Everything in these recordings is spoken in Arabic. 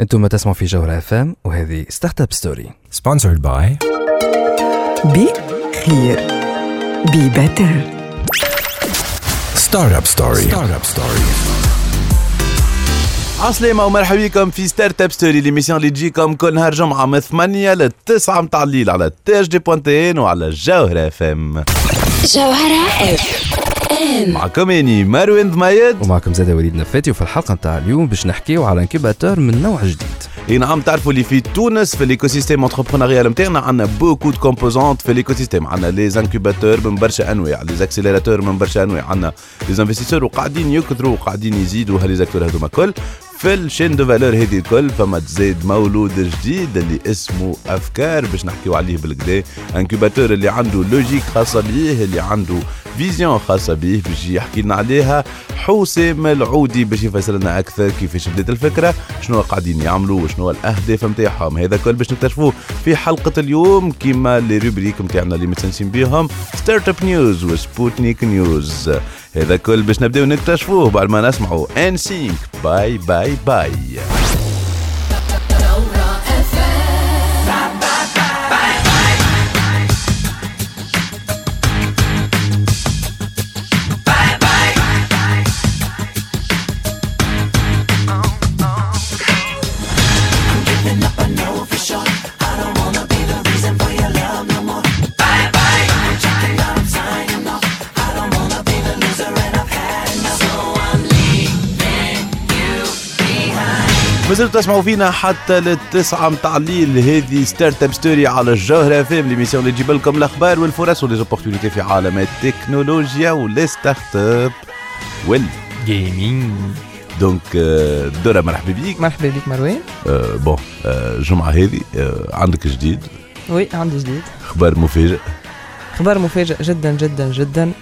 أنتم تسمعوا في جوهرة FM وهذه Startup Story Sponsored by بي خير be better Startup Story. Startup Story. عسلامة ومرحبا بكم في Startup Story l'émission اللي تجيكم كل نهار جمعة من 8 ل 9 متاع الليل على THD point tn وعلى جوهرة FM جوهرة FM معكم اني مروان ضميد. ومعكم زاد وليد نفاتي وفي الحلقة نتاع اليوم باش نحكيو على incubateur من نوع جديد. إي نعم تعرفوا اللي في تونس في ال écosystème entrepreneurial نتاعنا عندنا beaucoup de composantes في ال écosystème عندنا les incubateurs من برشا أنواع les accélérateurs من برشا أنواع. عندنا les investisseurs وقاعدين يكثروا وقاعدين يزيدوا. ها les acteurs هذوما الكل. في ال chaîne de valeur هذه الكل فما تزيد مولود جديد اللي اسمه أفكار باش نحكيو عليه بالكدا incubateur اللي عنده logique خاصة بيه اللي عنده vision خاصة بيه باش يحكي لنا عليها. حسام العودي باش يفسر لنا أكثر كيفاش بدات الفكرة شنو قاعدين يعملوا وشنو الأهداف نتاعهم هذا كل باش نكتشفوه في حلقة اليوم كيما les rubriques نتاعنا اللي مستانسين بيهم Startup News و Sputnik News هذا كل باش نبداو نكتشفوه بعد ما نسمعوا NSYNC Bye Bye Bye مازلتوا تسمعوا فينا حتى للتسعة متاع الليل هذه Startup Story على الجوهرة FM l'émission اللي تجيب لكم الأخبار والفرص و les opportunités في عالم التكنولوجيا و les startups وال gaming donc درة مرحبا بيك. مرحبا بك مروان. آه، bon الجمعة هذه آه، عندك جديد؟ oui عندي جديد. أخبار مفاجئ خبر مفاجئ جدا جدا جدا.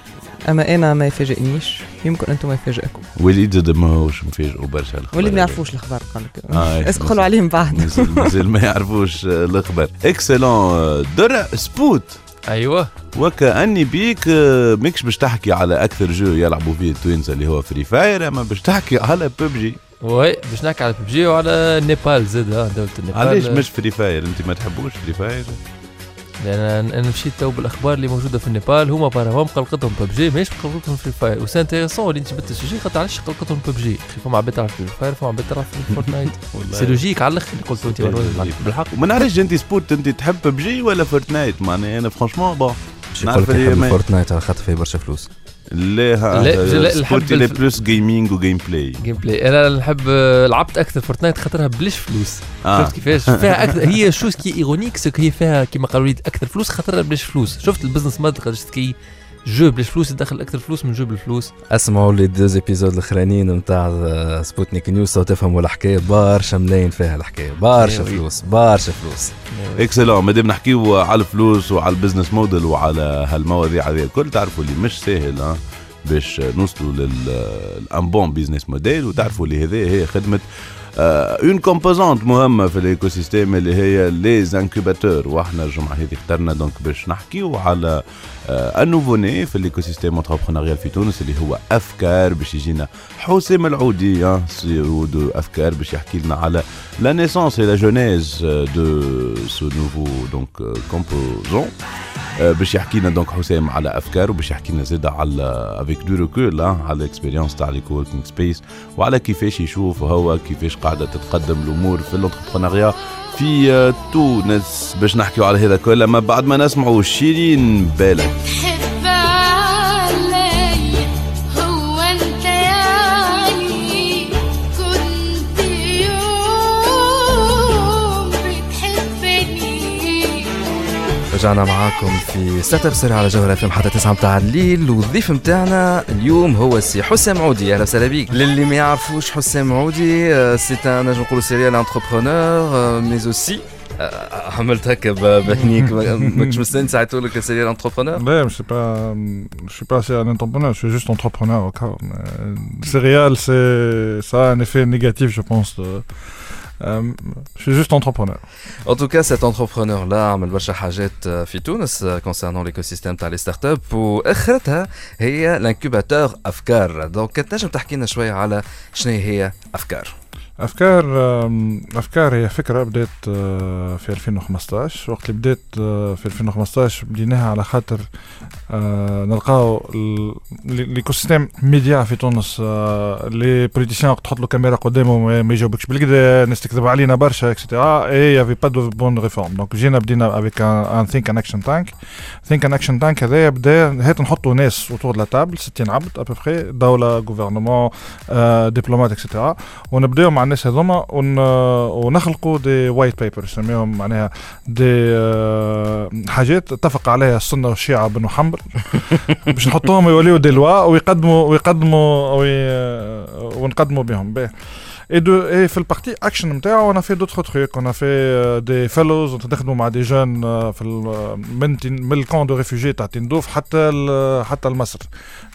أما أنا ما يفاجئنيش يمكن أنتم ما يفاجئكم. وليد زاد ماهوش مفاجئ برشا الأخبار وليد ما. يعرفوش الخبر قال لك. آه، اسقلوا عليهم بعد. مازال ما يعرفوش الأخبار. excellent درة سبوت. أيوه. وكأني بيك آه، ماكش باش تحكي على أكثر جو يلعبوا فيه التوانسه اللي هو Free Fire أما باش تحكي على PUBG oui باش نحكي على ببجي وعلى نيبال زاد دولة النيبال علاش مش Free Fire أنت ما تحبوش Free Fire لأن أنا أنا مشيت تو بالأخبار اللي موجودة في النيبال. هما بارهم قلقتهم ببجي ماهيش قلقتهم Free Fire و c'est intéressant اللي انت جبت ال sujet خاطر علاش قلقتهم ببجي فما عباد تعرف Free Fire فما عباد تعرف Fortnite c'est logique على الأخر اللي قلته أنت بالحق. وما نعرفش أنت سبوت أنت تحب ببجي ولا Fortnite معناها أنا franchement bon نعرف ما- Fortnite على خاطر فيه برشا فلوس. لا لا، نحب الف- plus gaming و gameplay game play أنا نحب لعبت أكثر Fortnite خاطرها بلاش فلوس. آه. شفت كيفاش؟ فيها أكثر هي chose qui ironique هي فيها كيما قالوا لي أكثر فلوس خاطرها بلاش فلوس. شفت ال business model قداش كي jeu بلاش فلوس يدخل أكثر فلوس من jeu بالفلوس. اسمعوا les deux épisodes الأخرانيين نتاع Sputnik News تفهموا الحكاية برشا ملاين فيها الحكاية برشا. فلوس برشا فلوس. excellent مادام نحكيو على الفلوس وعلى ال business model وعلى هالمواضيع هذه الكل تعرفوا اللي مش ساهل ها باش نوصلوا لل un bon business model وتعرفوا اللي هذه هي خدمة une composante مهمه في ال écosystème اللي هي les incubateurs وإحنا الجمعه هذه اخترنا donc باش نحكيو على un nouveau-né في ال écosystème entrepreneurial في تونس اللي هو افكار باش يجينا حسام العودي ها، CEO de افكار باش يحكي لنا على la naissance et la genèse euh, de ce nouveau donc euh, composant. آه، باش يحكي لنا donc حسام على أفكار وباش يحكي لنا زاد على avec du recul على ال expérience تاع ال coworking space وعلى كيفاش يشوف هو كيفاش قاعدة تتقدم الأمور في ال entrepreneuriat في آه، تونس. باش نحكيو على هذا كله اما بعد ما نسمعوا شيرين بالك. رجعنا معاكم في Startup Story على جوهرة FM حتى 9 متاع الليل والضيف متاعنا اليوم هو السي حسام عودي. أهلا وسهلا بيك. للي ما يعرفوش حسام عودي آه، c'est un نجم نقولوا serial entrepreneur mais aussi عملت هكا ب- بهنيك. ما- ماكش مستني ساعتوا لك serial entrepreneur Ouais, je sais pas, je suis pas assez un entrepreneur, je suis juste entrepreneur encore. Mais le serial, de- euh, je suis juste entrepreneur. En tout cas, cet entrepreneur-là عمل برشا حاجات في تونس concernant l'écosystème تاع les startups واخرتها هي ال incubateur افكار donc تنجم تحكي لنا شوية على شنو هي افكار افكار افكار هي فكره بدأت آه، في 2015 وقت اللي بدأت آه، في 2015 بديناها على خاطر نلقاو l'écosystème média في تونس les politiciens تحط له كاميرا قدامه ما يجاوبكش بالكدا الناس تكذب علينا برشا et cetera et y avait pas de bonnes réformes donc جينا بدينا avec un think and action tank think and action tank هذايا بدا هات نحطوا ناس autour la table 60 عبد ابوبخي دوله gouvernement diplomates et cetera ونبداو مع الناس هذوما ون... ونخلقوا des white papers نسميهم معناها des حاجات اتفق عليها السنة والشيعه بنو حنبل. باش نحطوهم يوليو des lois ويقدموا ويقدموا وي... ونقدموا بهم. باهي. اي دو اي في البارتي اكشن نتاعو أنا في دوتر تروك أنا في دي فيلوز نخدموا مع دي جون آه، في ال- من تين- من الكون دو ريفوجي تاع تندوف حتى ال- حتى لمصر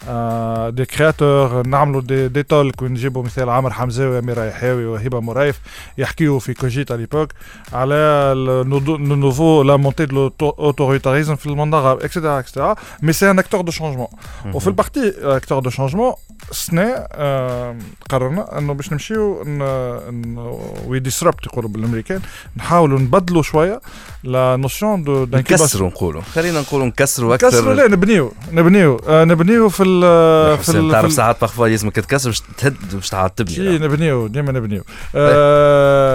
آه، دي كرياتور نعملوا دي, دي تولك ونجيبوا مثال عمر حمزاوي اميره يحاوي وهبه مرايف يحكيوا في كوجيت على ليبوك على لو نوفو لا مونتي دو l'auttoritarisme في الموند العربي اكسيتيرا اكسيتيرا مي سي ان اكتور دو شونجمون وفي ال partie acteur de changement سنة آه، قررنا انه باش نمشيو we disrupt يقولوا بالامريكان نحاولوا نبدلوا شوية la notion de نكسروا نقولوا. خلينا نقولوا نكسروا كسروا أكثر لا نبنيو. نبنيو. آه، نبنيو في ال في ال- تعرف ساعات parfois لازمك تكسر باش تهد باش تعاد شي تبني نبنيو. ديما نبنيو.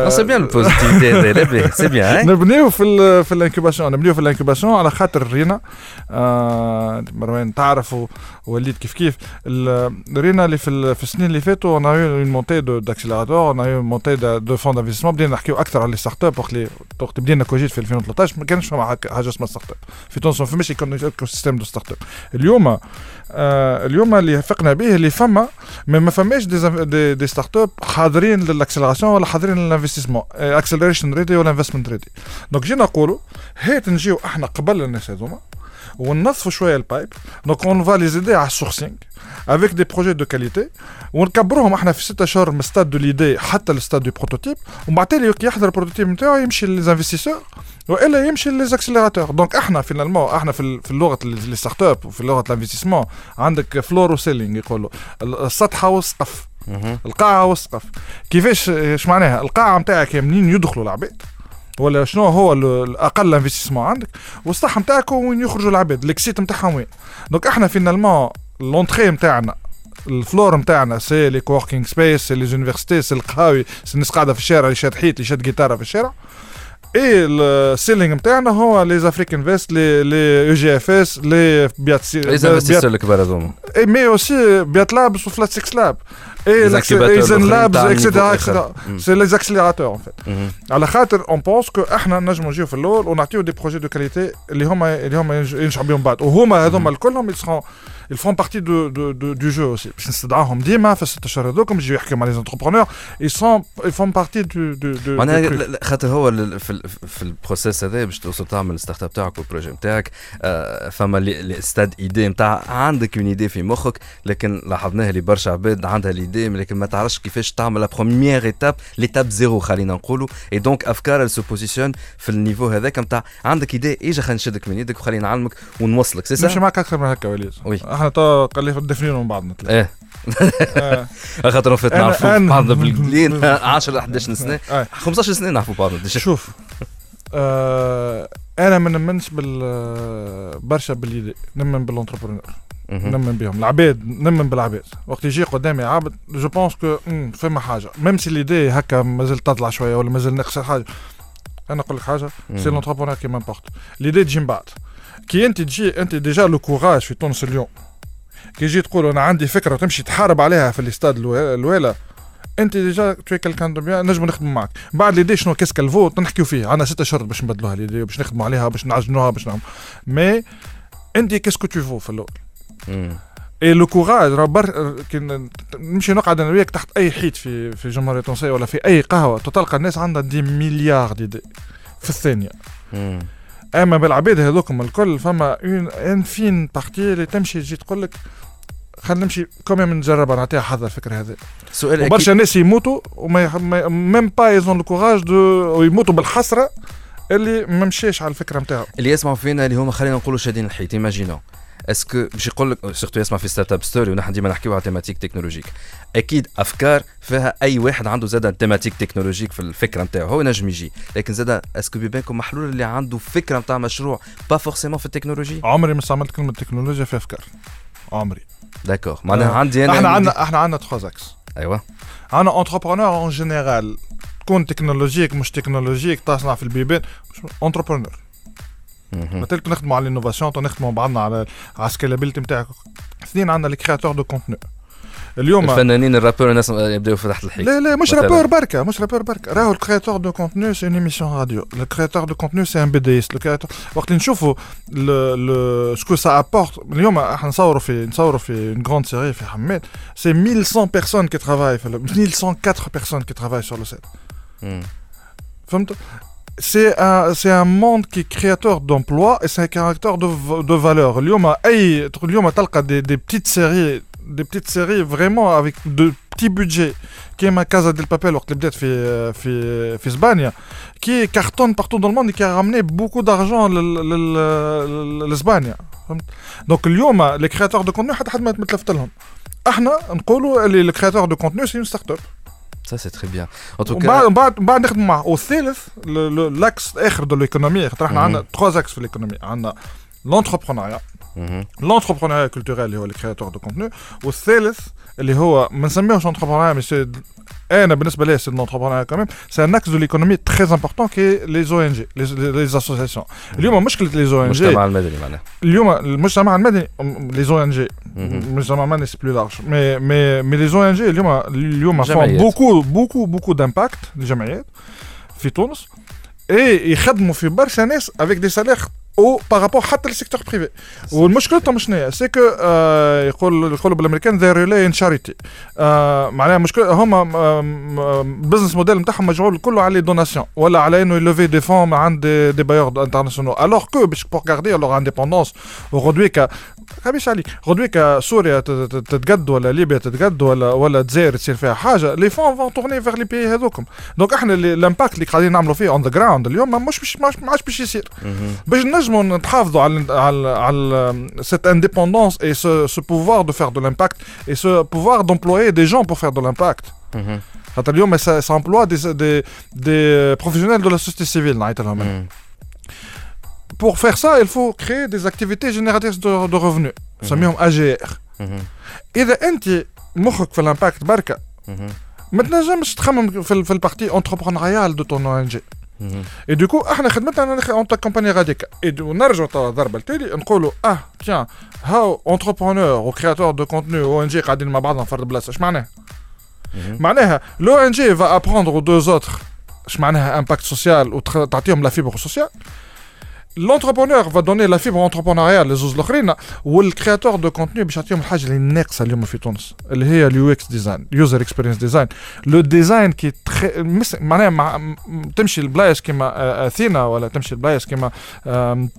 c'est bien ال positivité هذا لا باهي c'est bien نبنيو في ال في ال incubation. نبنيو في ال incubation على خاطر رينا. آه مروان تعرف و- ووليد كيف. كيف رينا اللي في, ال- في السنين اللي فاتوا une une montée d'accélérateurs une une montée de fonds d'investissement بدينا نحكيو أكثر على les startups وقت اللي بدينا Cogite في 2013 ما كانش فما حاجة اسمها startup في تونس ما فماش écosystème de startups اليوم آه اليوم اللي فقنا به اللي فما ما ما فماش des, des, des startups حاضرين لل accélération ولا حاضرين لل investissement acceleration ready ولا investment ready donc جينا نقولوا هات نجيو إحنا قبل الناس هذوما وننظفوا شوية ال pipe. donc on va les aider على ال sourcing avec des projets de qualité ونكبروهم إحنا في ستة اشهر من stade de l'idée حتى ال stade de prototype ومن بعد تالي كي يحضر ال prototype نتاعو يمشي لل investisseur وإلا يمشي لل accélérateurs donc إحنا finalement إحنا في اللغة les startups وفي لغه ال investissement عندك floor و ceiling يقولوا. السطحه والسقف. القاعة والسقف كيفاش إيش معناها؟ القاعة نتاعك منين يدخلوا العباد. ولا شنو هو ال- الأقل investissement عندك؟ والسطح نتاعك وين يخرجوا العباد ال exit نتاعهم وين؟ donc إحنا finalement l'entrée نتاعنا ال floor نتاعنا c'est les coworking spaces c'est les universités c'est القهاوي c'est الناس قاعدة في الشارع اللي شاد حيط اللي شاد جيتاره في الشارع. et ال ceiling نتاعنا هو les AfricInvest les les UGFS les BIAT c'est les investisseurs الكبار هذوما. اي مي اوسي بيات لابس وفلات سكس لاب اي Les incubateurs ايزن الآخرين لابس تاع اكسيتيرا النيفو اكسيتيرا آخر. مم. سي لي زاكسيليراتور اون فيت مهم. على خاطر اون بونس كو إحنا نجموا نجيو في الأول ونعطيو دي بروجي دو كاليتي اللي هما اللي هما ينج- ينجحوا بهم بعد وهما هذوما الكلهم يسخون ils font partie de, de, de, du jeu aussi. Ils sont ils font partie du du du معناها خاطر هو في في البروسيس هذا باش توصل تعمل الستارت اب تاعك والبروجي نتاعك آه، فما stade idée نتاع عندك une idée في مخك لكن لاحظناها اللي برشا عباد عندها ال idée لكن ما تعرفش كيفاش تعمل la première étape l'étape zéro خلينا نقولوا. et donc أفكار se positionne في ال niveau هذاك نتاع عندك idée إجا خلينا نشدك من يدك وخلينا نعلمك ونوصلك سي سا معك أكثر من هكا وليد. oui. إحنا تو قال لي دفنين من بعضنا. إيه. آه. خاطر فات أنا- نعرفوا بعضنا بالقليل. 10 11 سنة. آه. 15 سنة نعرفوا بعضنا. شوف آه أنا ما نمنش بال برشا بال idée نمن بال entrepreneur. نمن بهم. العباد نمن بالعباد. وقت يجي قدامي عبد je pense que فما حاجة. même si l'idée هكا مازال تطلع شوية ولا مازال نخسر حاجة. أنا نقول لك حاجة c'est. l'entrepreneur qui m'importe l'idée تجي من بعد. كي انت تجي انت déjà le courage في تونس اليوم. كي تجي تقول أنا عندي فكرة وتمشي تحارب عليها في الاستاد الوا- الوالا أنت déjà t'es quelqu'un de bien نجم نخدموا معك. بعد l'idée شنو qu'est-ce qu'elle vaut نحكيو فيه عندنا ستة اشهر باش نبدلوها l'idée باش نخدموا عليها باش نعجنوها باش نعمل mais أنت qu'est-ce que tu vaux في الأول. et le courage راه بر كي نمشي نقعد أنا وياك تحت أي حيط في في الجمهوريه التونسيه ولا في أي قهوة تلقى الناس عندها des milliards d'idées في الثانية. أما بالعباد هذوكم الكل فما une infime partie اللي تمشي تجي تقول لك خلينا نمشي quand même نجرب نعطيها حظ الفكرة هذه. سؤال. وبرشا ناس يموتوا وما même pas ils ont le courage de ويموتوا بالحسرة اللي ما مشاش على الفكرة نتاعو اللي يسمعوا فينا اللي هما خلينا نقولوا شادين الحيط imaginons est-ce que باش يقول لك surtout يسمع في Startup Story ونحن ديما نحكيو على thématiques technologiques أكيد أفكار فيها أي واحد عنده زاد thématique technologique في الفكرة نتاعو هو نجم يجي. لكن زاد est-ce que بيبانكم محلول اللي عنده فكرة نتاع مشروع pas forcément في التكنولوجي عمري ما استعملت كلمة تكنولوجيا في أفكار. عمري. d'accord معناها آه. عندي أنا إحنا عندنا إحنا عندنا trois axes أيوه. عندنا entrepreneurs en général تكون technologique مش technologique تصنع في البيبان entrepreneur مثلا نخدموا على ال innovation نخدموا بعضنا على على ال scalabilité نتاعك. اثنين عندنا les créateurs de contenu اليوم الفنانين ال rappeurs الناس يبداو في تحت الحيط. لا لا مش. rappeurs بركة مش rappeurs بركة. راهو ال créateur de contenu c'est une émission radio créateur de contenu c'est un BDS le créateur وقت اللي نشوفوا شكون سا ابورت اليوم إحنا نصوروا في نصوروا في une grande série في حماد c'est 1100 personnes qui travaillent. في le- 1104 personnes qui travaillent sur le set. مم. فهمت؟ C'est un c'est un monde qui est créateur d'emploi et c'est un caractère de, v- de valeur اليوم اي اليوم تلقى des, des petites séries des petites séries vraiment avec de petits budgets كيما Casa del Papel وقت اللي بدات في في في اسبانيا qui cartonne partout dans ال monde qui ramenait beaucoup d'argent لاسبانيا فهمت donc اليوم les créateurs de contenu حتى حد ما تلفت لهم إحنا نقولوا اللي ال créateur de contenu c'est une startup Ça, c'est très bien. En tout ومن cas, بعد من بعد من بعد نخدموا معه والثالث l'- l'- l'axe الآخر de l'économie خاطر إحنا مهم. عندنا trois axes في l'économie عندنا l'entrepreneuriat mhm. l'entrepreneuriat culturel اللي هو les créateurs de contenu والثالث اللي هو ما نسميهوش entrepreneuriat mais c'est أنا بالنسبة لي c'est l'entrepreneuriat quand même c'est un axe de l'économie très important qui les ONG les associations اليوم مشكله les ONG المجتمع المدني معناها. اليوم المجتمع المدني les ONG مهم. المجتمع المدني c'est plus large mais mais mais les ONG اليوم اليوم font جمعيات. beaucoup beaucoup beaucoup d'impact الجمعيات في تونس اي يخدموا في برشا ناس avec des salaires أو par rapport حتى لل secteur privé والمشكلتهم شنو هي؟ c'est que آه يقول يقولوا بالأمريكان they rely on charity معناها مشكلة هما ال business model نتاعهم مجعول كله على donations ولا على إنه ي lever des fonds عند des, des bailleurs internationaux alors que باش pour garder leur indépendance aujourd'hui ما نخبيش عليك غدوي سوريا تتقد ولا ليبيا تتقد ولا ولا الجزائر تصير فيها حاجة les fonds vont tourner vers les pays هذوكم. donc إحنا ال impact اللي قاعدين نعملوا فيه on the ground اليوم ما مش مش ما عادش باش يصير. باش نجموا نتحافظوا على على على cette indépendance et ce ce pouvoir de faire de l'impact et ce pouvoir d'employer des jeunes pour faire de l'impact Mhm. خاطر اليوم s'emploient des des des professionnels de la société civile نعيط لهم أنا. Mhm. Pour faire ça, il faut créer des activités génératrices de, de revenus. نسميهم AGR. Mhm. إذا أنت مخك في ال impact بركة Mhm. ما تنجمش تخمم في, ال- في ال partie entrepreneuriale de ton ONG Mhm. et du coup إحنا خدمتنا on accompagne غاديكا et ونرجعوا توا الضربه التالي نقولوا آه tiens هاو entrepreneur و créateur de contenu و ONG قاعدين مع بعضنا في بلاصه اش معناها؟ Mhm. معناها l'ONG va apprendre aux autres اش معناها impact social وتعطيهم la fibre sociale l'entrepreneur va donner la fibre entrepreneuriale لزوز الاخرين وال créateur de contenu باش يعطيهم الحاجة اللي ناقصه اليوم في تونس اللي هي ال UX design user experience design le design qui est très... مس... معناها مع... م- تمشي لبلايص كيما آه، اثينا ولا تمشي لبلايص كيما آم،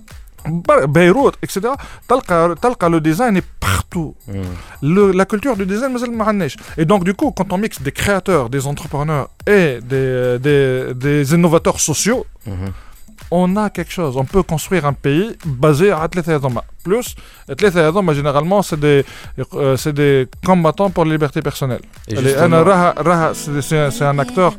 بر- بيروت et cetera تلقى تلقى le design partout Mhm. le- la culture du design مازال ما عندناش et donc du coup quand on mixe des créateurs des entrepreneurs et des, des, des innovateurs sociaux Mhm. on a quelque chose. On peut construire un pays basé à Athlète plus الثلاثة هذوما généralement c'est des euh, c'est des combattants pour la liberté personnelle Et اللي أنا justement- راها راها c'est c'est- c'est un acteur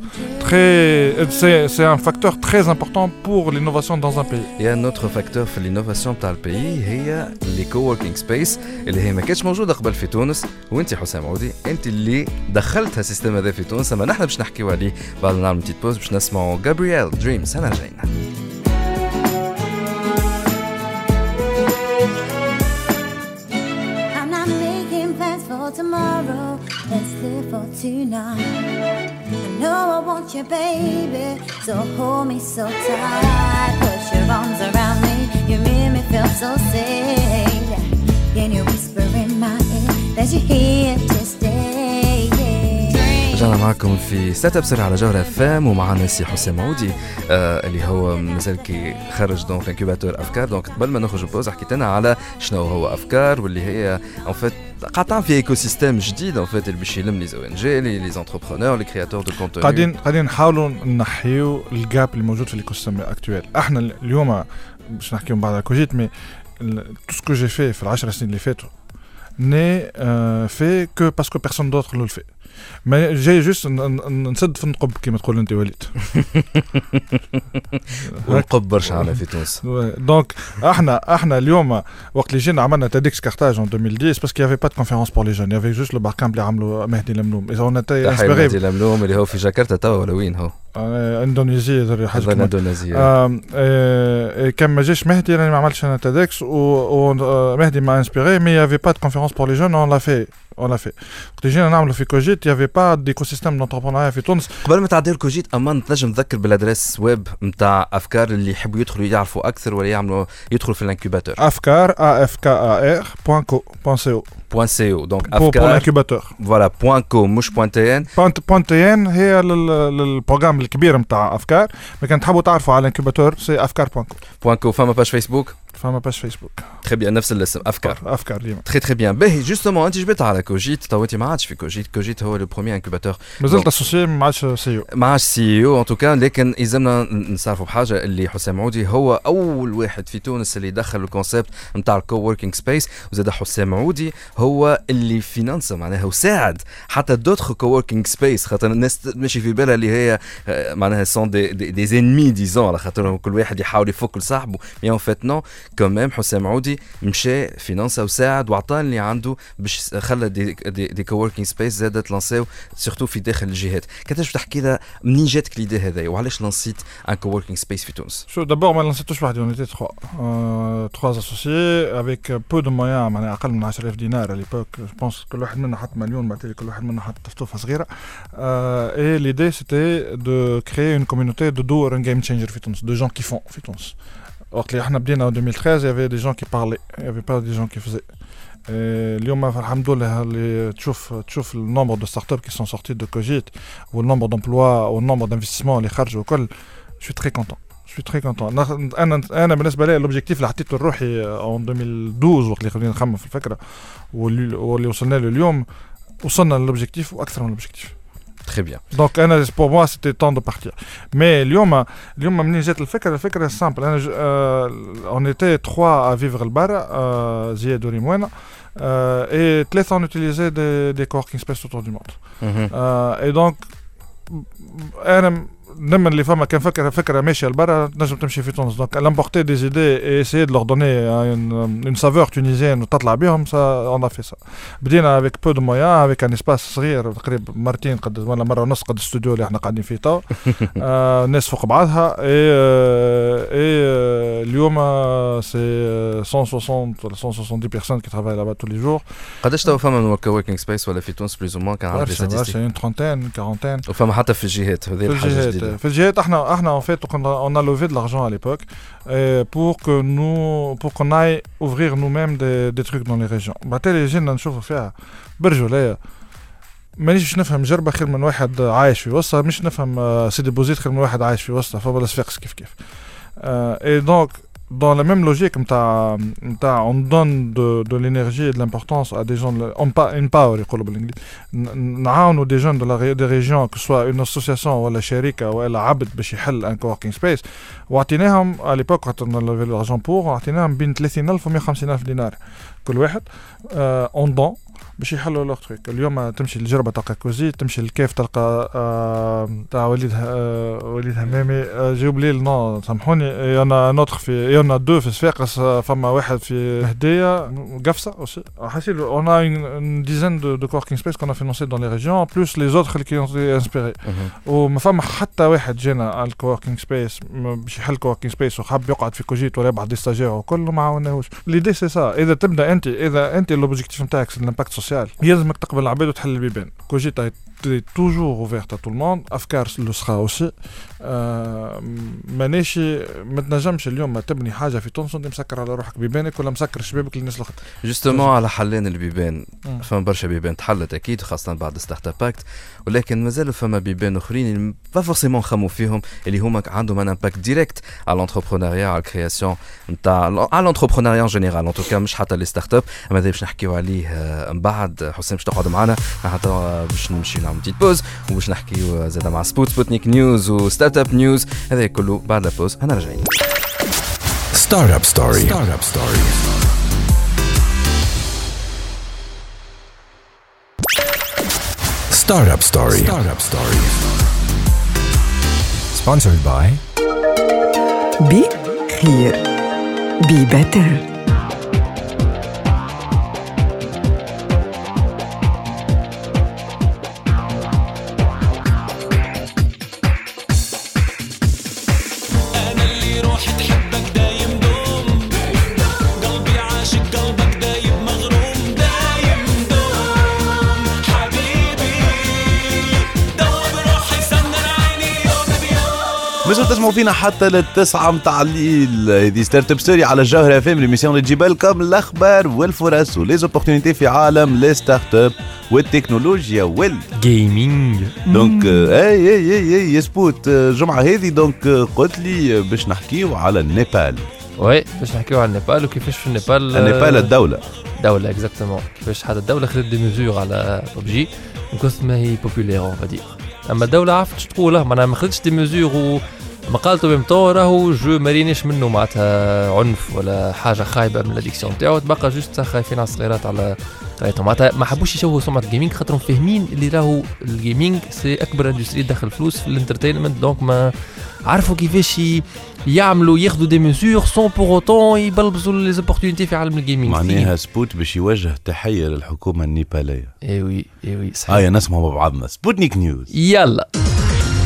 très c'est c'est un facteur très important pour l'innovation dans un pays Il y a un autre facteur في ال innovation تاع ال pays هي les coworking spaces اللي هي ما كانتش موجوده قبل في تونس وانت حسام عودي انت اللي دخلتها ال système هذا في تونس اما نحن باش نحكيو عليه بعد ما نعمل petite pause باش نسمعوا جابرييل دريمز انا رجعنا tonight. I know I want you, baby. So hold me so tight. Put your arms around me. You make me feel so safe. Can you whisper in my ear that you're here? رجعنا معكم في up سريع على جوهر إف إم ومعنا سي حسام عودي آه اللي هو مازال كي خرج donc incubateur أفكار. donc قبل ما نخرج ال pause حكيت لنا على شنو هو أفكار واللي هي en fait قاطعين في écosystème جديد en fait اللي باش يلم les ONG les entrepreneurs les créateurs de contenu قاعدين قاعدين نحاولوا نحيو ال gap اللي موجود في الايكو سيستم اكتويل إحنا اليوم باش نحكيو من بعد Cogite mais ce que j'ai fait في العشر سنين اللي فاتوا n'est euh, fait que parce que personne d'autre ما جاي juste نسد في النقب كما تقول انت وليد. ونقب برشا على في تونس. donc إحنا إحنا اليوم وقت اللي جينا عملنا TEDxCarthage en 2010 parce que y avait pas de conférences pour les jeunes y avait juste le BarCamp اللي عملوا مهدي الملوم إذا en تحية مهدي الملوم اللي هو في جاكرتا توا ولا وين هو؟ اندونيسيا حاجة اندونيسيا كان ما جاش مهدي راني ما عملتش أنا TEDx ومهدي m'a inspiré mais y avait pas de conférences pour les jeunes on l'a fait on l'a fait. وقت جينا نعملوا في Cogite y avait pas d'écosystème d'entrepreneuriat في تونس. قبل ما تعدي Cogite اما تنجم تذكر بال adresse ويب نتاع أفكار اللي يحبوا يدخلوا يعرفوا أكثر ولا يعملوا يدخلوا في ال incubateur أفكار A F K A R point co point C O point C O donc افكار pour ال incubateur voilà point co مش point TN point TN هي ال programme الكبير نتاع أفكار. كان تحبوا تعرفوا على ال incubateur c'est افكار point co point co فما page فيسبوك فما page فيسبوك très bien نفس الاسم أفكار. أفكار ديما. très très bien باهي justement أنت جبت على Cogite. تو أنت ما عادش في Cogite. Cogite هو le premier incubateur مازلت associé ما عادش CEO ما عادش CEO en tout cas لكن يلزمنا نعترفوا بحاجة اللي حسام عودي هو أول واحد في تونس اللي دخل ال concept نتاع ال coworking space وزاد حسام عودي هو اللي financ ا معناها وساعد حتى d'autres coworking spaces خاطر الناس ماشي في بالها اللي هي معناها sont des des ennemis disons على خاطر كل واحد يحاول يفك لصاحبه. mais en fait non quand même حسام عودي مشى financ ا وساعد وعطى اللي عنده باش خلى des des, des coworking spaces زادت lancés surtout في داخل الجهات. كيفاش تحكي لنا منين جاتك l'idée هذايا؟ وعلاش lancé ت un coworking space في تونس؟ شو d'abord ما lancé توش وحدي on était 3 3 associés avec peu de moyens معناها أقل من 10000 دينار l'époque je pense كل واحد منا حط مليون بعد كل واحد منا حط طفطوفه صغيرة. et l'idée c'était de créer une community de doers en game changers في تونس de jeunes qui font في تونس. وقت اللي إحنا بدينا en 2013 il y avait des gens qui parlaient il y avait pas des gens qui faisaient. اليوم الحمد لله اللي تشوف تشوف ال nombre de startups qui sont sorties de Cogite وال nombre d'emplois وال nombre d'investissements اللي خرجوا الكل je suis très content je suis très content أنا أنا بالنسبة لي ال objectif اللي حطيته لروحي en 2012 وقت اللي خلينا نخمم Très bien. Donc, pour moi, c'était temps de partir. Mais اليوم اليوم منين جات الفكرة الفكرة simple أنا on était trois à vivre البارا زياد وريموانا et ثلاثة on utilisait des, des coworking space autour du monde. et donc أنا نمن اللي فما كان فكره فكرة ماشية لبرا تنجم تمشي في تونس. donc l'importer des idées et essayer de leur donner une saveur tunisienne وتطلع بهم ça on fait ça بدينا avec peu de moyens avec un espace صغير تقريبا مرتين قد ولا مره ونص قد الاستوديو اللي إحنا قاعدين فيه تو الناس فوق بعضها اي اي اليوم c'est 160 ولا 170 personnes qui travaillent là-bas tous les jours قداش تو فما من coworking space ولا في تونس plus ou moins كان عندك statistiques une trentaine quarantaine وفما حتى في الجهات هذه الحاجة جديده في الجهات إحنا إحنا en fait on a levé de l'argent à l'époque pour que nous pour qu'on aille ouvrir nous-mêmes des, des trucs dans les régions. بعد جينا نشوفوا فيها برجوليه مانيش باش نفهم جربه خير من واحد عايش في وسطها مش نفهم سيدي بوزيد خير من واحد عايش في وسطها فما الصفاقس كيف كيف et donc dans la même logique, on donne de, de l'énergie et de l'importance à des gens, on empower, on des gens de la, des régions, que ce soit une association ولا شركة ولا عبد باش يحل un coworking space وعطيناهم à l'époque quand on a levé l'argent pour وعطيناهم بين 30000 و 150000 دينار كل واحد en don باش يحلوا leurs trucs. اليوم تمشي للجربه تلقى كوزي تمشي للكيف تلقى آه تاع وليد آه وليد همامي. آه j'oublie les noms سامحوني. un autre il y en a deux في صفاقس فما واحد في هدية قفصة aussi. حاسيل une une dizaine de de coworking space qu'on a financés dans les régions plus les autres اللي qui inspiraient وما فما حتى واحد جانا على ال coworking space باش يحل coworking space وحب يقعد في Cogite ولا يبعث des stagiaires وكل ما عاوناهوش. l'idée c'est ça إذا تبدأ أنت إذا أنت l'objectif نتاعك ال impact social يلزمك تقبل العباد وتحل البيبان. Cogite a toujours ouverte tout le monde أفكار le sera aussi. آه مانيش ما تنجمش اليوم ما تبني حاجة في تونس وأنت مسكر على روحك بيبانك ولا مسكر شبابك للناس الاخرى justement على حلين البيبان فما برشا بيبان تحلت أكيد خاصة بعد Startup Act ولكن مازالوا فما بيبان أخرين pas forcément نخموا فيهم اللي هما عندهم un impact direct على l'entrepreneuriat على ال création نتاع على l'entrepreneuriat en général en tout cas مش حتى les startups هذا باش نحكيو عليه من بعد. حسام باش تقعد معنا. حتى باش نمشي نعمل petite pause وباش نحكيو زاد مع Spoot Sputnik News و Startup News هذا كله بعد ال pause أنا رجعين Startup Story Startup Story Startup Story Startup Story sponsored by be here be better مازلتوا تسمعوا فينا حتى للتسعة متاع الليل. هذه Startup Story على الجوهرة FM l'émission اللي تجيب لكم الاخبار والفرص و les opportunités في عالم les startups والتكنولوجيا وال gaming donc آه، اي اي اي اي يا Spoot آه، الجمعة هذه donc آه، قلت لي آه، باش نحكيو على النيبال. oui باش نحكيو على النيبال وكيفاش في النيبال النيبال الدولة. دولة exactement كيفاش حتى الدولة خذت des mesures على ببجي من كثر ما هي populaire on va dire أما الدولة عرفت شو تقول معناها ما خذتش des mesures en même temps راهو jeu ما رينيش منه معناتها عنف ولا حاجة خايبة من ال addiction تاعو. تبقى juste خايفين على الصغيرات على قرايتهم معناتها ما حبوش يشوهوا سمعة ال gaming خاطرهم فاهمين اللي راهو ال gaming c'est أكبر industry تدخل فلوس في ال entertainment donc ما عرفوا كيفاش يعملوا ياخذوا des mesures sans pour autant يبلبزوا les opportunités في عالم ال gaming معناها Spoot باش يوجه تحية للحكومة النيبالية. اي oui اي oui صحيح. هيا نسمعوا مع بعضنا. Sputnik News. يلا.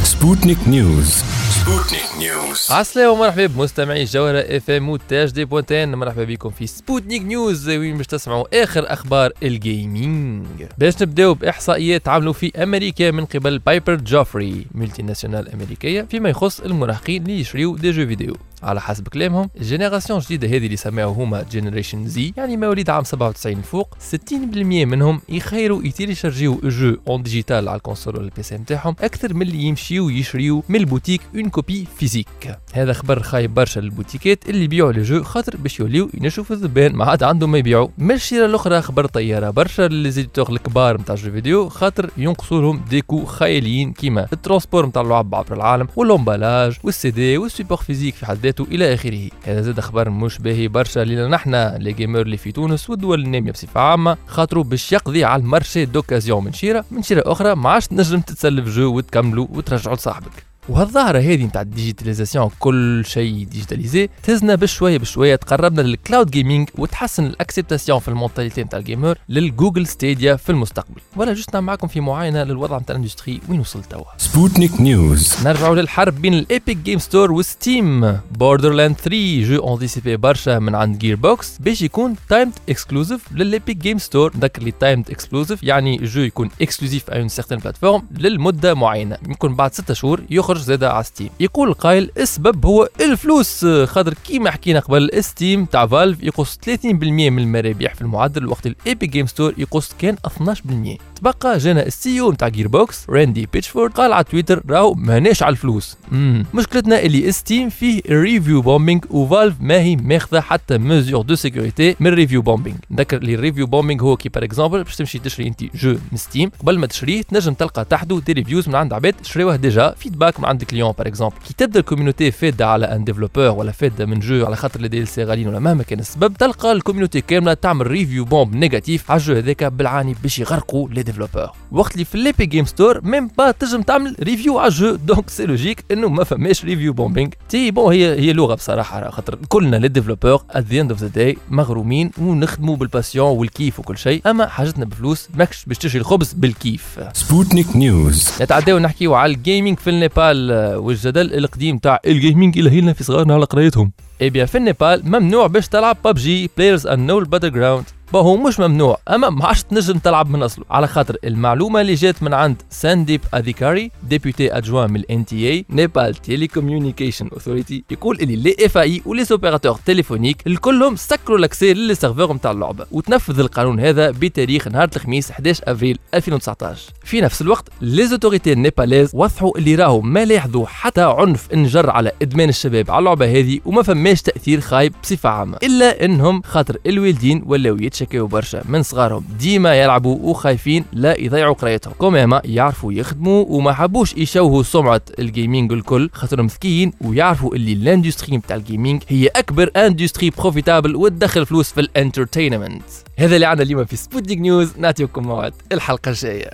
Sputnik News. Sputnik News. عسلامة ومرحبا بمستمعي الجوهرة FM وتاج دي point tn مرحبا بكم في Sputnik News وين باش تسمعوا آخر أخبار ال gaming باش نبداو بإحصائيات عملوا في أمريكا من قبل Piper Jaffray multinationale أمريكية فيما يخص المراهقين اللي يشريوا des jeux vidéo على حسب كلامهم. ال génération الجديده هذه اللي سماوها هما generation Z يعني مواليد عام 97 فوق 60% منهم يخيروا يتيليشارجيو jeux en digital على ال console ولا ال PC نتاعهم أكثر من اللي يمشيو يشريو من ال boutique en copie physique هذا خبر خايب برشا للبوتيكات اللي يبيعوا les jeux خاطر باش يوليو ينشوا في الذبان ما عاد عندهم ما يبيعوا. من الشيرة الأخرى خبر طيارة برشا les éditeurs الكبار نتاع jeux vidéo خاطر ينقصوا لهم des coûts خياليين كيما ال transport نتاع اللعب عبر العالم وال emballage وال CD وال support physique في حد ذاته إلى آخره. هذا زاد خبر مش باهي برشا. لنا نحنا les gamers اللي في تونس والدول النامية بصفة عامة خاطروا باش يقضي على ال marché d'occasion من شيرة من شيرة أخرى ما عادش تنجم تتسلف jeu وتكملوا وترجعوا لصاحبك. وهالظاهرة هذه نتاع ال digitalisation كل شيء digitalisé تهزنا بشوية بشوية تقربنا لل cloud gaming وتحسن ال acceptation في ال mentalité نتاع ال gamer لل Google Stadia في المستقبل. ولا juste نعمل معكم في معاينة للوضع نتاع ال industry وين وصل توا؟ Sputnik News. نرجعوا للحرب بين ال Epic Games Store و Steam Borderlands 3 jeu anticipé برشا من عند Gearbox باش يكون timed exclusive لل Epic Games Store نذكر لي timed exclusive يعني jeu يكون exclusif على une certaine plateforme للمدة معينة. يمكن بعد 6 شهور يخرج زاد على Steam يقول القائل السبب هو الفلوس. خاطر كيما حكينا قبل Steam تاع Valve يقص 30% من المرابح في المعدل وقت ال Epic Game Store يقص كان 12% تبقى جانا ال CEO نتاع Gearbox راندي بيتشفورد قال على تويتر راهو ماناش على الفلوس. مم. مشكلتنا اللي Steam فيه review bombing و Valve ما هي ماخذة حتى mesure de sécurité من ال review bombing نذكر اللي ال review bombing هو كي par exemple باش تمشي تشري أنت jeu من Steam قبل ما تشريه تنجم تلقى تحته des reviews من عند عباد شريوه déjà feedback من عند clients par exemple كي تبدا ال community فاده على un développeur ولا فاده من jeu على خاطر ال DLC غاليين ولا مهما كان السبب تلقى ال community كامله تعمل review bomb négative على ال jeu هذاك بالعاني باش يغرقوا les développeurs وقت اللي في ال Epic Game Store même pas تنجم تعمل review على ال jeu donc c'est logique انه ما فماش review bombing تي bon هي هي لغه بصراحه خاطر كلنا les développeurs at the end of the day مغرومين ونخدموا بال passion والكيف وكل شيء اما حاجتنا بفلوس ماكش باش تشري الخبز بالكيف Sputnik News. نتعداو نحكيو على ال gaming في النيبال آه، والجدل القديم تاع ال gaming اللي لنا في صغارنا على قرايتهم. اي bien في النيبال ممنوع باش تلعب PUBG PlayerUnknown's Battlegrounds هو مش ممنوع أما ما عادش تنجم تلعب من أصله. على خاطر المعلومة اللي جات من عند سانديب أذيكاري ديبيوتي adjoint من ال NTA نيبال Telecommunication Authority يقول اللي les FAI و les opérateurs téléphoniques الكلهم سكروا l'accès لل serveur نتاع اللعبة. وتنفذ القانون هذا بتاريخ نهار الخميس 11 أفريل 2019 في نفس الوقت les autorités ال népalaises وضحوا اللي راهو ما لاحظوا حتى عنف انجر على إدمان الشباب على اللعبة هذه وما فماش تأثير خايب بصفة عامة. إلا إنهم خاطر الوالدين ولاو يتشكاو برشا من صغارهم ديما يلعبوا وخايفين لا يضيعوا قرايتهم. quand même يعرفوا يخدموا وما حبوش يشوهوا سمعة ال gaming الكل خاطرهم ذكيين ويعرفوا اللي ال industry نتاع ال gaming هي أكبر industry profitable وتدخل فلوس في ال entertainment هذا اللي عندنا اليوم في Sputnik News نعطيكم موعد. الحلقة الجاية.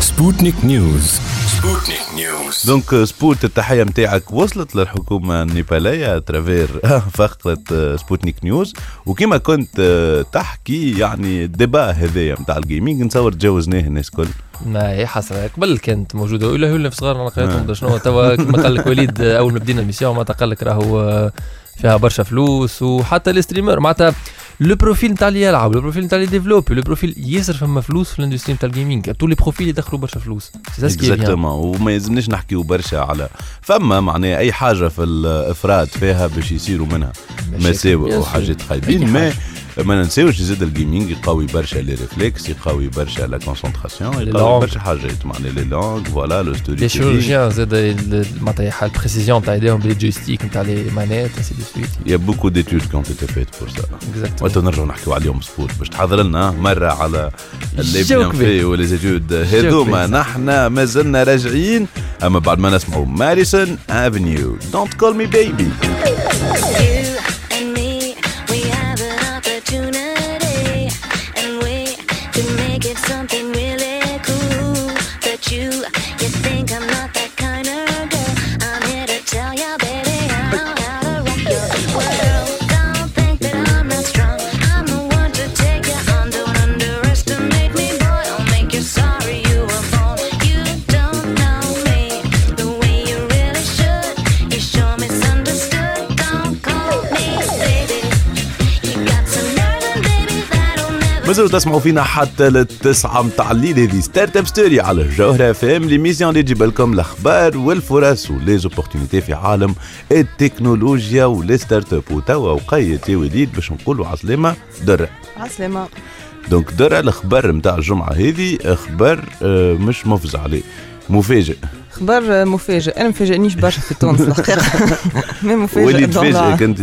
Sputnik News. Sputnik News. donc سبوت التحية نتاعك وصلت للحكومة النيبالية travers فقرة آه، Sputnik News. وكما كنت آه، تحكي يعني ال débat هذايا نتاع ال gaming نتصور تجاوزناه الناس الكل. ما هي حسرة. قبل كانت موجودة. ولا هو في صغار أنا آه. قريتهم ده شنو توا كما قال لك وليد آه، أول ما بدينا l'émission معناتها قال لك راهو آه، فيها برشا فلوس. وحتى ال streamer معناتها le profil نتاع اللي يلعب le profil نتاع اللي développe le profil ياسر فما فلوس في ال industry نتاع ال gaming tous les profils يدخلوا برشا فلوس c'est. exactement وما يلزمناش نحكيو برشا على فما معناها أي حاجة في الإفراط فيها باش يصيروا منها مساوئ وحاجات. خايبين ما. ما ننساوش زاد ال gaming يقوي برشا les réflexes يقوي برشا la concentration يقوي. برشا حاجات معناها les langues voilà le story les chirurgiens زاد معناتها ال précision نتاع ايديهم بال joystick نتاع les manettes ainsi de suite d'études qui ont été faites pour ça. exactement وقت نرجعوا نحكيو عليهم سبوت باش تحضر لنا مرة على اللي جو بيان كبير. في وليزيتود هذوما كبير. نحن مازلنا راجعين اما بعد ما نسمعوا ماريسون افنيو دونت كول مي بيبي مازالوا تسمعوا فينا حتى للتسعة متاع الليل. هذه Startup Story على الجوهرة FM l'émission اللي تجيب لكم الاخبار والفرص و les opportunités في عالم التكنولوجيا و les startups وتوا وقيت يا وليد باش نقولوا عسلامة درة عسلامة. donc درة الاخبار نتاع الجمعة هذه. أخبار آه، مش مفزع عليه. مفاجئ. خبر مفاجئ. أنا مفاجئنيش برشا في تونس الحقيقة ما مفاجئ la- تفاجئك أنت.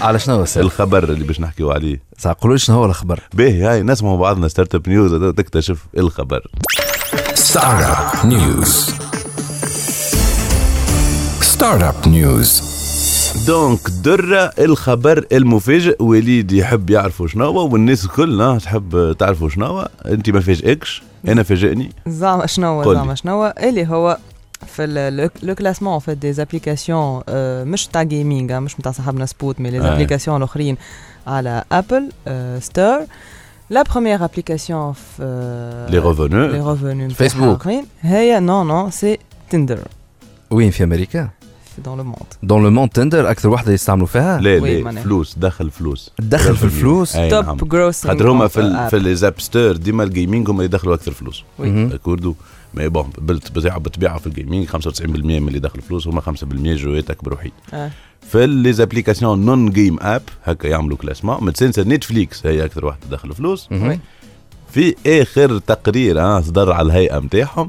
على شنو؟ الخبر اللي باش نحكيو عليه؟ قولوا شنو هو الخبر. باهي هاي نسمعوا بعضنا Startup News تكتشف الخبر. Startup News. Startup News. donc درة الخبر المفاجئ. وليد يحب يعرفوا شنو هو والناس كلنا تحب تعرفوا شنو هو. أنت ما فاجئكش؟ أنا فاجئني. زعما شنو. زعما شنو اللي هو في le classement في des applications مش تاع gaming مش نتاع صاحبنا سبوت mais les آه. applications الاخرين على Apple Store la première application في les revenus les revenus فيسبوك. هي non non c'est Tinder وين في أمريكا؟ dans le monde dans le monde Tinder أكثر وحده يستعملوا فيها لا oui، لا معناها. فلوس دخل فلوس تدخل في الفلوس أي نعم. top grossing خاطر هما في ال في les app stores ديما ال gaming هما يدخلوا أكثر فلوس oui. مهم. mais bon بالطبيعه بالطبيعه في ال gaming 95% من اللي دخل فلوس هما 5% جواتك بروحيد آه. في les applications non game app هكا يعملوا classement ما تنسى Netflix هي أكثر واحدة دخل فلوس. في آخر تقرير آه صدر على الهيئة نتاعهم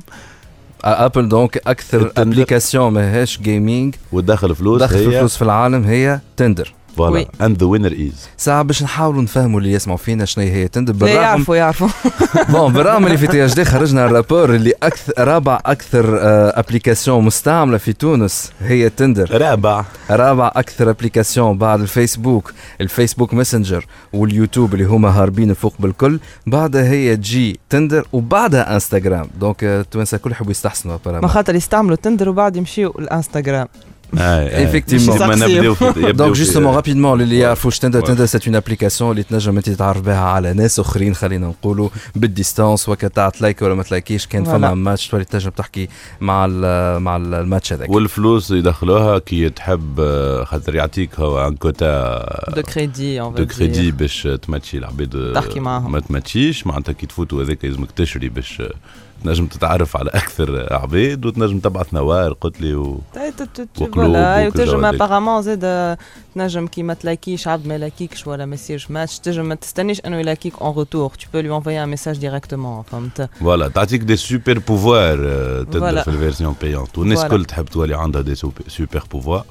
Apple donc أكثر. application ماهيش gaming ودخل فلوس دخل فلوس في العالم هي Tinder voilà. And the winner is ساعة باش نحاولوا نفهموا اللي يسمعوا فينا شنو هي. Tinder لا بالرغم يعرفوا يعرفوا. bon بالرغم اللي في THD خرجنا ال rapport اللي أكثر رابع أكثر آه، application مستعملة في تونس هي Tinder. رابع. رابع أكثر application بعد الفيسبوك. ال Facebook Messenger واليوتيوب اللي هما هاربين فوق بالكل. بعدها هي تجي Tinder وبعدها إنستغرام. donc آه، التوانسه الكل يحبوا يستحسنوا ما. خاطر يستعملوا Tinder وبعد يمشيوا الانستغرام Effectivement. rapidement اللي يعرفوش Tinder Ouais. Tinder c'est une application اللي تنجم انت تتعرف بها على ناس اخرين خلينا نقولوا بال distance وكا تاع تلايك ولا ما تلايكيش كان فما. ماتش تولي تنجم تحكي مع ال مع ال- الماتش هذاك والفلوس يدخلوها كي تحب خاطر يعطيك هو un quota de crédit de crédit باش تماتشي العباد تحكي معاهم. ما تماتشيش معناتها كي تفوتوا هذاك لازمك تشري باش تنجم تتعرف على أكثر عباد وتنجم تبعث نوار قلت لي و... وقلوب فوالا وكل وتنجم جواليك. apparemment زاد تنجم كي ما تلاقيش عبد ما يلاقيكش ولا ما يصيرش ماتش تنجم ما تستنيش إنه يلاقيك en retour tu peux lui envoyer un message directement فهمت voilà تعطيك des super pouvoirs تقدر Voilà. في ال version payante والناس Voilà. الكل تحب تولي عندها des super pouvoirs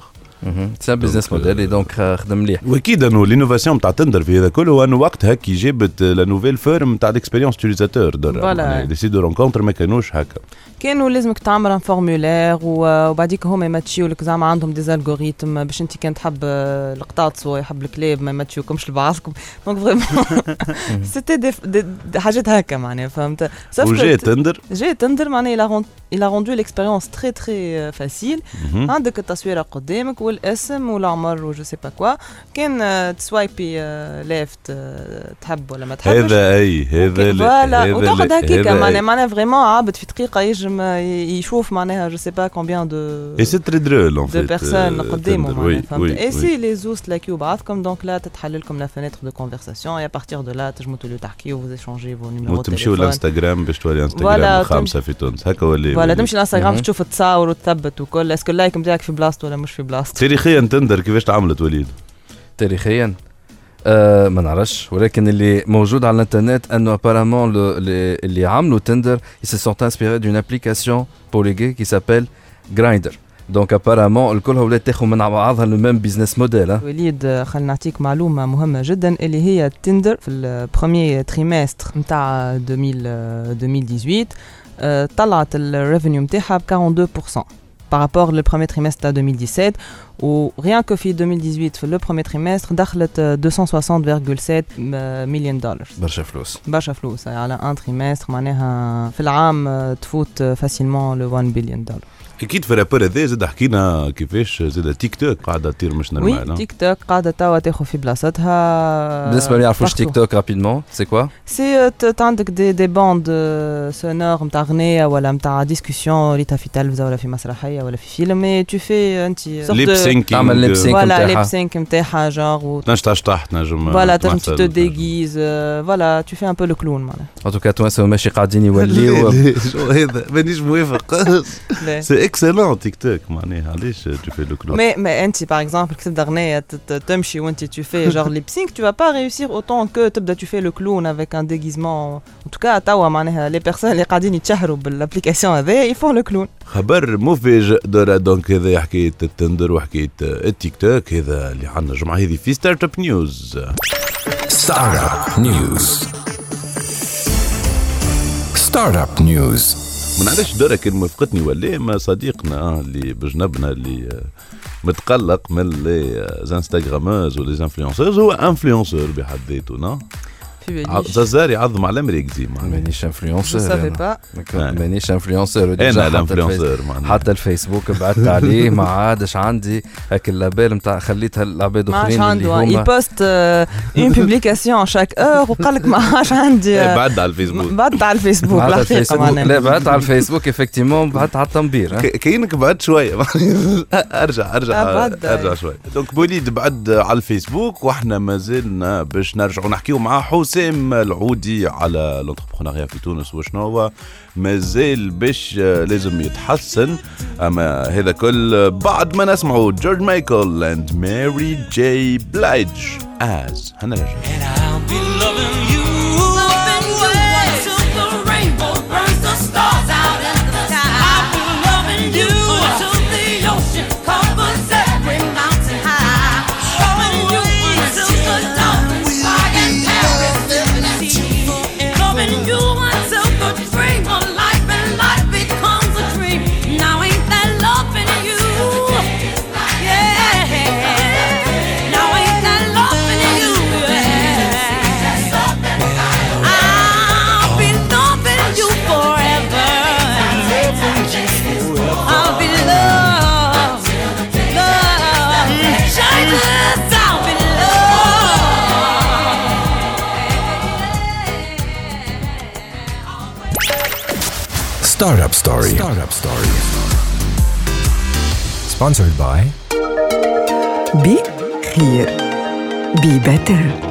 c'est business model donc خدم مليح وأكيد أنه l'innovation تاع تندر في هذا كله انه وقتها كي جابت la nouvelle forme تاع ال expérience utilisateur Voilà. les sites de rencontre ما كانوش هكا. كانوا لازمك تعمل un formulaire وبعديك هما يماتشيو لك زعما عندهم des algorithmes باش أنت كان تحب آه، القطاط ويحب الكلاب ما يماتشيوكمش لبعضكم. دونك فريمون سيتي دي, دي, دي حاجات هكا معناها فهمت؟ وجا تندر جاي تندر معناها il a rend- il a rendu l'expérience très très facile. مهم. عندك التصويره قدامك والاسم والعمر وجو سي با كوا. كان آه، تسوايبي ليفت تحب ولا ما تحبش؟ هذا أي هذا ال- فوالا. هكاكا هذا معناها معناها فريمون عابد في دقيقة يجم آه، يشوف معناها جو سي با كومبيان دو اي سي تري درول ان دو فيت بيرسون قدامه معناها فهمت اي سي لي زوز تلاقيو بعضكم دونك لا تتحل لكم لا فينيتر دو كونفرساسيون اي بارتير دو لا تجموا توليو تحكيو فوز ايشونجي فو نيميرو وتمشيو لانستغرام باش تولي انستغرام خامسه في تونس هكا ولا ولا- تمشي لانستغرام. تشوف تصاور وتثبت وكل اسكو اللايك نتاعك في بلاصته ولا مش في بلاصته تاريخيا تندر كيفاش تعملت وليد؟ تاريخيا. آه ما نعرفش. ولكن اللي موجود على الإنترنت أنه apparemment اللي عملوا تندر ils se sont inspirés d'une application pour les gays qui s'appelle Grindr. donc apparemment الكل ولات تاخذ من بعضها le même business model وليد آه، خلينا نعطيك معلومة مهمة جدا اللي هي تندر في ال premier trimestre نتاع 2018 آه، طلعت ال revenu نتاعها ب 42% par rapport لل premier trimestre تاع 2017 و rien que في 2018 في le premier trimestre دخلت آه، 260.7 مليون دولار برشا فلوس برشا فلوس يعني على un trimestre معناها في العام آه، تفوت facilement le 1 بليون دولار أكيد في ال rapport هذا زاد حكينا كيفاش زاد تيك توك قاعدة تطير مش oui normal تيك توك قاعدة توا تاخذ في بلاصتها بالنسبة اللي يعرفوش partout. تيك توك rapidement c'est quoi c'est ت- عندك des des bandes sonores نتاع غنية ولا نتاع discussion اللي في تلفزة ولا في مسرحية ولا في فيلم mais tu fais انت lip syncing تعمل lip sync voilà نتاعها. lip sync نتاعها جونغ و تنجم تشطح تنجم voilà تنجم تمثل. tu déguises voilà tu fais un peu le clown معناها en tout cas توانسه ماشي قاعدين يوليو show هذا مانيش موافق لا. c'est excellent تيك توك معناها علاش tu fais le clown mais mais انت par exemple كي تبدا غنية ت- ت- تمشي وانت tu fais juste lip sync tu peux réussir autant que تبدا tu fais le clown avec un déguisement en tout cas توا معناها les personnes اللي قاعدين يتشهروا بال application هذايا ils font le clown خبر مفاجئ دورا donc هذا حكايه التندر وحكايه التيك توك هذا اللي عندنا الجمعه هذه في startup news Startup News. Startup News. ما نعرفش كان موافقتني ولا ما صديقنا اللي بجنبنا اللي آه، متقلق من les instagrammeuses و les influenceurs هو influenceur بحد ذاته نو في ع- زازار يعظم على مريكزي معناها مانيش انفلونسور با مانيش انفلونسور أنا الانفلونسور حتى الفيسبوك بعدت عليه ما عادش عندي هاك اللابيل نتاع خليتها العباد ما عادش الاخرين اللي عنده يبوست اون بوبليكاسيون شاك اور وقال لك ما عادش عندي بعد على الفيسبوك بعدت على الفيسبوك على لا بعت على الفيسبوك افكتيمون بعت على التنبير كاينك بعد شوية ارجع ارجع بعد. ارجع شوية donc بوليد بعد على الفيسبوك وإحنا ما زلنا باش نرجعوا نحكيو مع حسام العودي على l'entrepreneuriat في تونس وشنو هو مازال باش لازم يتحسن أما هذا كل بعد ما نسمعوا George Michael and Mary J. Blige As هنرجع Startup Story. Sponsored by بي خير بي بيتر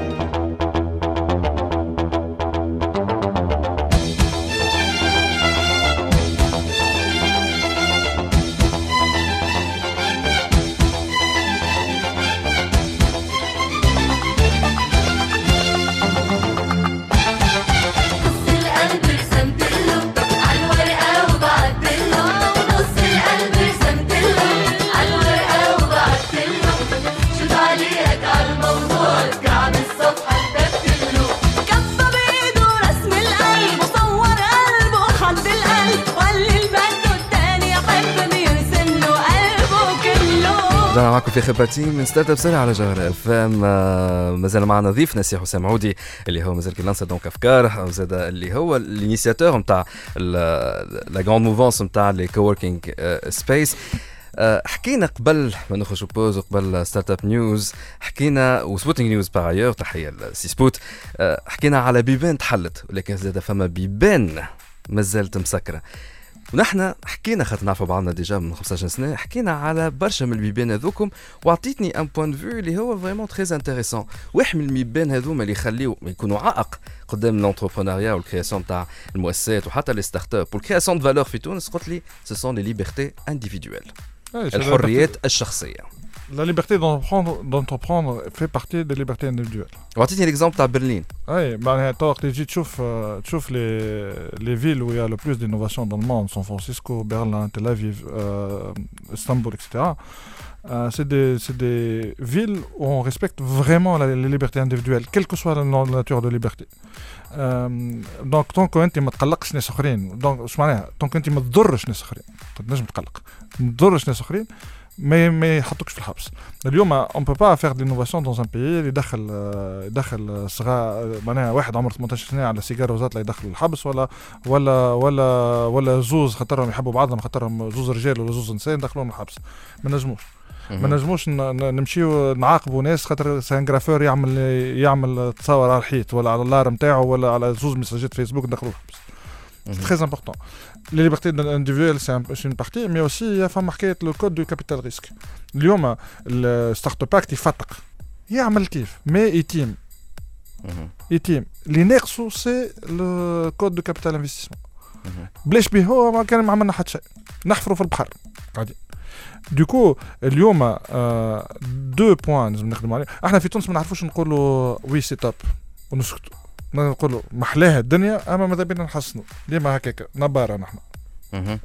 في خبرتي من startup على جوهر أف إم. مازال معنا ضيفنا سي حسام عودي اللي هو مازال كيلانسر donc افكار وزاد اللي هو ال initiateur نتاع la grande mouvance نتاع les coworking spaces حكينا قبل ما نخرج pause وقبل startup news حكينا وسبوتنج news باغ تحية لسي سبوت. آه، حكينا على بيبان تحلت ولكن زاد فما بيبان مازالت مسكرة. ونحن حكينا خاطر نعرفوا بعضنا déjà من 15 سنة حكينا على برشا من البيبان هذوكم وعطيتني un point de vue اللي هو vraiment très intéressant واحد من البيبان هذوما اللي يخليو يكونوا عائق قدام ال entrepreneuriat وال création تاع المؤسسات وحتى les startups وال création de valeur في تونس قلت لي ce sont les libertés individuelles الحريات الشخصية. La liberté d'entreprendre, d'entreprendre fait partie des libertés individuelles. وعطيتني ليكزومبل تاع برلين Oui, معناها تو وقت تجي تشوف آه، تشوف لي لي فيل où il y a le plus d'innovation dans le monde, San Francisco, Berlin, Tel Aviv, euh, Istanbul, etc. Euh, c'est des, c'est des villes où on respecte vraiment la, les libertés individuelles, quelle que soit la, la nature de liberté. Euh, donc طونك انت ما تقلقش ناس اخرين دونك اش معناها طونك انت ما تضرش ناس اخرين تنجم تقلق ما تضرش ناس اخرين ما ما يحطوكش في الحبس اليوم اون بو با فير دينوفاسيون دون ان بيي اللي يدخل يدخل صغار معناها واحد عمره 18 سنه على سيجاره وزطلة يدخلوا الحبس ولا ولا ولا ولا زوز خاطرهم يحبوا بعضهم خاطرهم زوز رجال ولا زوز نساء ندخلوهم الحبس ما نجموش ما نجموش نمشيو نعاقبوا ناس خاطر c'est un graffeur يعمل يعمل تصور على الحيط ولا على ال art نتاعو ولا على زوز messages فيسبوك ندخلوه الحبس C'est très important. Les libertés individuelles, c'est un- c'est une partie, mais aussi il y a فما حكايه le code du capital risque. اليوم ال Startup Act يفتق يعمل كيف ما يتيم يتيم اللي ناقصه c'est le code de capital investissement بلاش به هو ما كان ما عملنا حتى شيء نحفروا في البحر قاعدين donc اليوم آه deux points لازم نخدموا عليه إحنا في تونس ما نعرفوش نقولوا oui c'est top ونسكتوا نقولوا محلاها الدنيا أما ماذا بينا نحسنوا؟ ديما هكاك نبارة نحن.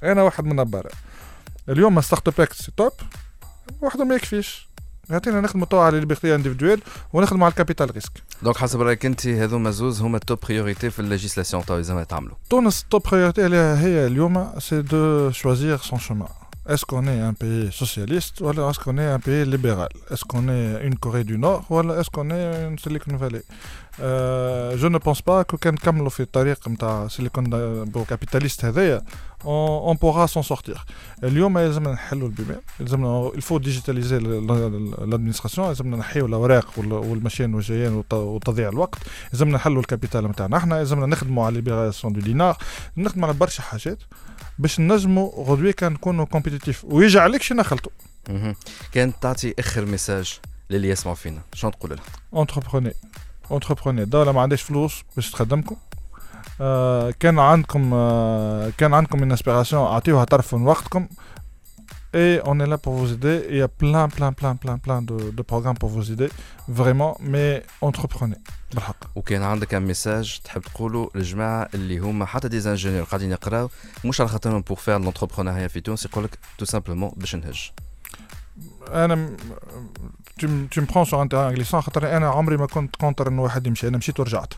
أنا واحد من نبارة. اليوم Startup Act وحده ما يكفيش. يعطينا نخدموا توا على libertés individuelles ونخدموا على ال capital risque donc حسب رأيك أنت هذوما زوز هما ال top priorité في ال législation تو زعما يتعملوا تونس top priorité هي اليوم c'est de choisir son chemin Est-ce qu'on est un pays socialiste ou est-ce qu'on est un pays libéral Est-ce qu'on est une Corée du Nord ou est-ce qu'on est une Silicon Valley euh, Je ne pense pas que كان نكملوا في الطريق نتاع سيليكون capitaliste هذايا on, on pourra s'en sortir. اليوم لازمنا نحلوا البيبان il faut digitaliser l'administration لازمنا نحيوا الاوراق وال- والمشيان والجيان وتضييع الوقت لازمنا نحلوا ال capital نتاعنا إحنا لازمنا نخدموا على libération du dinar نخدموا على برشا حاجات باش نجموا غدوه كان نكونوا compétitifs شي نخلطوا. كان تعطي آخر message للي يسمعوا فينا شنو تقول لهم entreprenez entreprenez الدولة ما عندهاش فلوس باش تخدمكم. آه كان عندكم آه كان عندكم من inspiration أعطيوها طرف من وقتكم. Et on est là pour vous aider. Il y a plein, plein, plein, plein, plein de, de programmes pour vous aider. Vraiment, mais entreprenez. بالحق. وكان عندك un message تحب تقوله للجماعه اللي هما حتى des ingénieurs قاعدين يقراو مش على خاطرهم pour faire l'entrepreneuriat في تونس يقول لك tout simplement باش نهج أنا م- tu, m- tu me prends sur un terrain glissant خاطر أنا عمري ما كنت contre انه واحد يمشي أنا مشيت ورجعت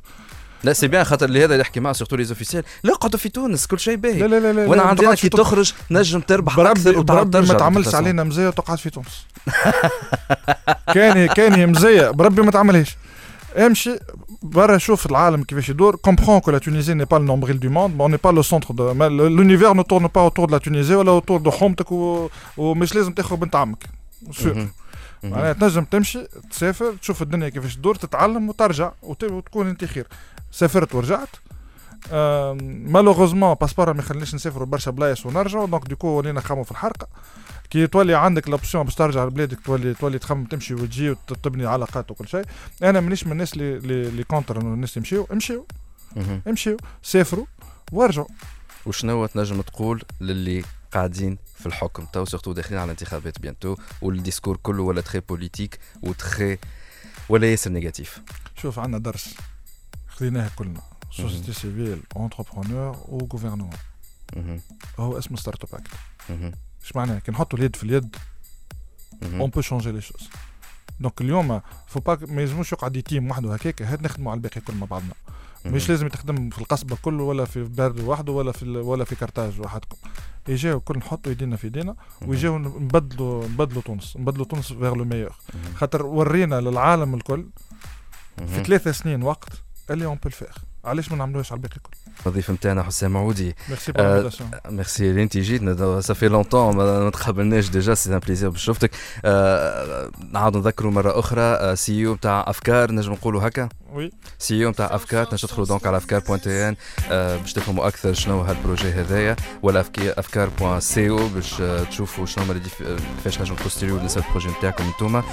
là c'est bien خاطر اللي هذا اللي يحكي معاه surtout les officiels لا قعدوا في تونس كل شيء باهي. لا لا لا لا وأنا لا، تقعدش كي. تخرج نجم تربح أكثر وتعرف ترجع ما تعملش. علينا مزية وتقعد في تونس. كان كان مزية. بربي ما تعملهاش. امشي برا شوف العالم كيفاش يدور. N'est pas le nombril du monde mais on n'est pas le centre de mais le- l'univers ne tourne pas autour de la Tunisie ولا autour de حومتك و... ومش لازم تاخذ بنت عمك سور. معناها تنجم تمشي تسافر تشوف الدنيا كيفاش تدور تتعلم وترجع وت- وتكون أنت خير. سافرت ورجعت. malheureusement passeport ما يخليناش نسافروا برشا بلايص ونرجعوا donc du coup ولينا نخمموا في الحرقه كي تولي عندك l'option باش ترجع لبلادك تولي تولي تخمم تمشي وتجي وتبني علاقات وكل شيء. أنا مانيش من الناس اللي اللي, contre الناس يمشيو امشيو. امشيو سافروا وارجعوا وشنو تنجم تقول للي قاعدين في الحكم توا surtout داخلين على انتخابات bientôt وال discours كله ولا très politique و très ولا ياسر négatif؟ شوف عندنا درس. خذيناه كلنا société civile entrepreneurs و gouvernement. هو اسمه Startup Act. إيش معناها كي نحطوا اليد في اليد. on peut changer les choses donc اليوم فو با ما يلزموش يقعد يتيم وحده هكاك هات نخدموا على الباقي كل مع بعضنا مش لازم تخدم في القصبه كله ولا في بارد وحده ولا في ولا في كرتاج وحدكم يجيو كل نحطوا يدينا في يدينا ويجيو نبدلوا نبدلوا تونس نبدلوا تونس vers le meilleur خاطر ورينا للعالم الكل في ثلاثة سنين وقت اللي on peut le faire علاش ما نعملوهاش على الباقي الكل الضيف نتاعنا حسام عودي ميرسي بارابيلاسيون ميرسي اللي انت جيتنا ça fait longtemps ما تقابلناش déjà c'est un plaisir باش شفتك نعاودوا نذكروا مرة أخرى CEO نتاع أفكار نجم نقولوا هكا. oui CEO نتاع افكار تنجم تدخلوا donc على افكار point tn باش تفهموا أكثر شنو هال projet هذايا ولا افكار point co باش تشوفوا شنو هما كيفاش نجم ت postuler و بالنسبة لل projet نتاعكم انتوما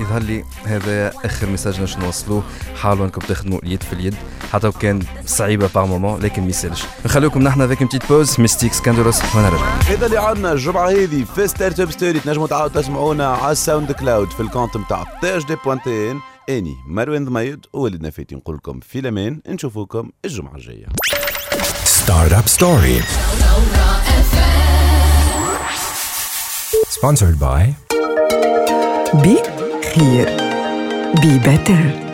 يظهر لي هذا اخر message نجم نوصلوه حاولوا انكم تخدموا اليد في اليد حتى وكان صعيبه par moments لكن ما يسالش نخليكم نحن ذاك petite pause musique سكاندولوس وأنا راجع هذا اللي عندنا الجمعه هذه في Startup Story تنجموا تعاودوا تسمعونا على ال SoundCloud في ال compte نتاع تاج دي بوانتين إني مروان ضميد وولدنا فاتي نقول لكم في الأمان. نشوفوكم الجمعة الجاية. Startup Story. Sponsored by be خير be better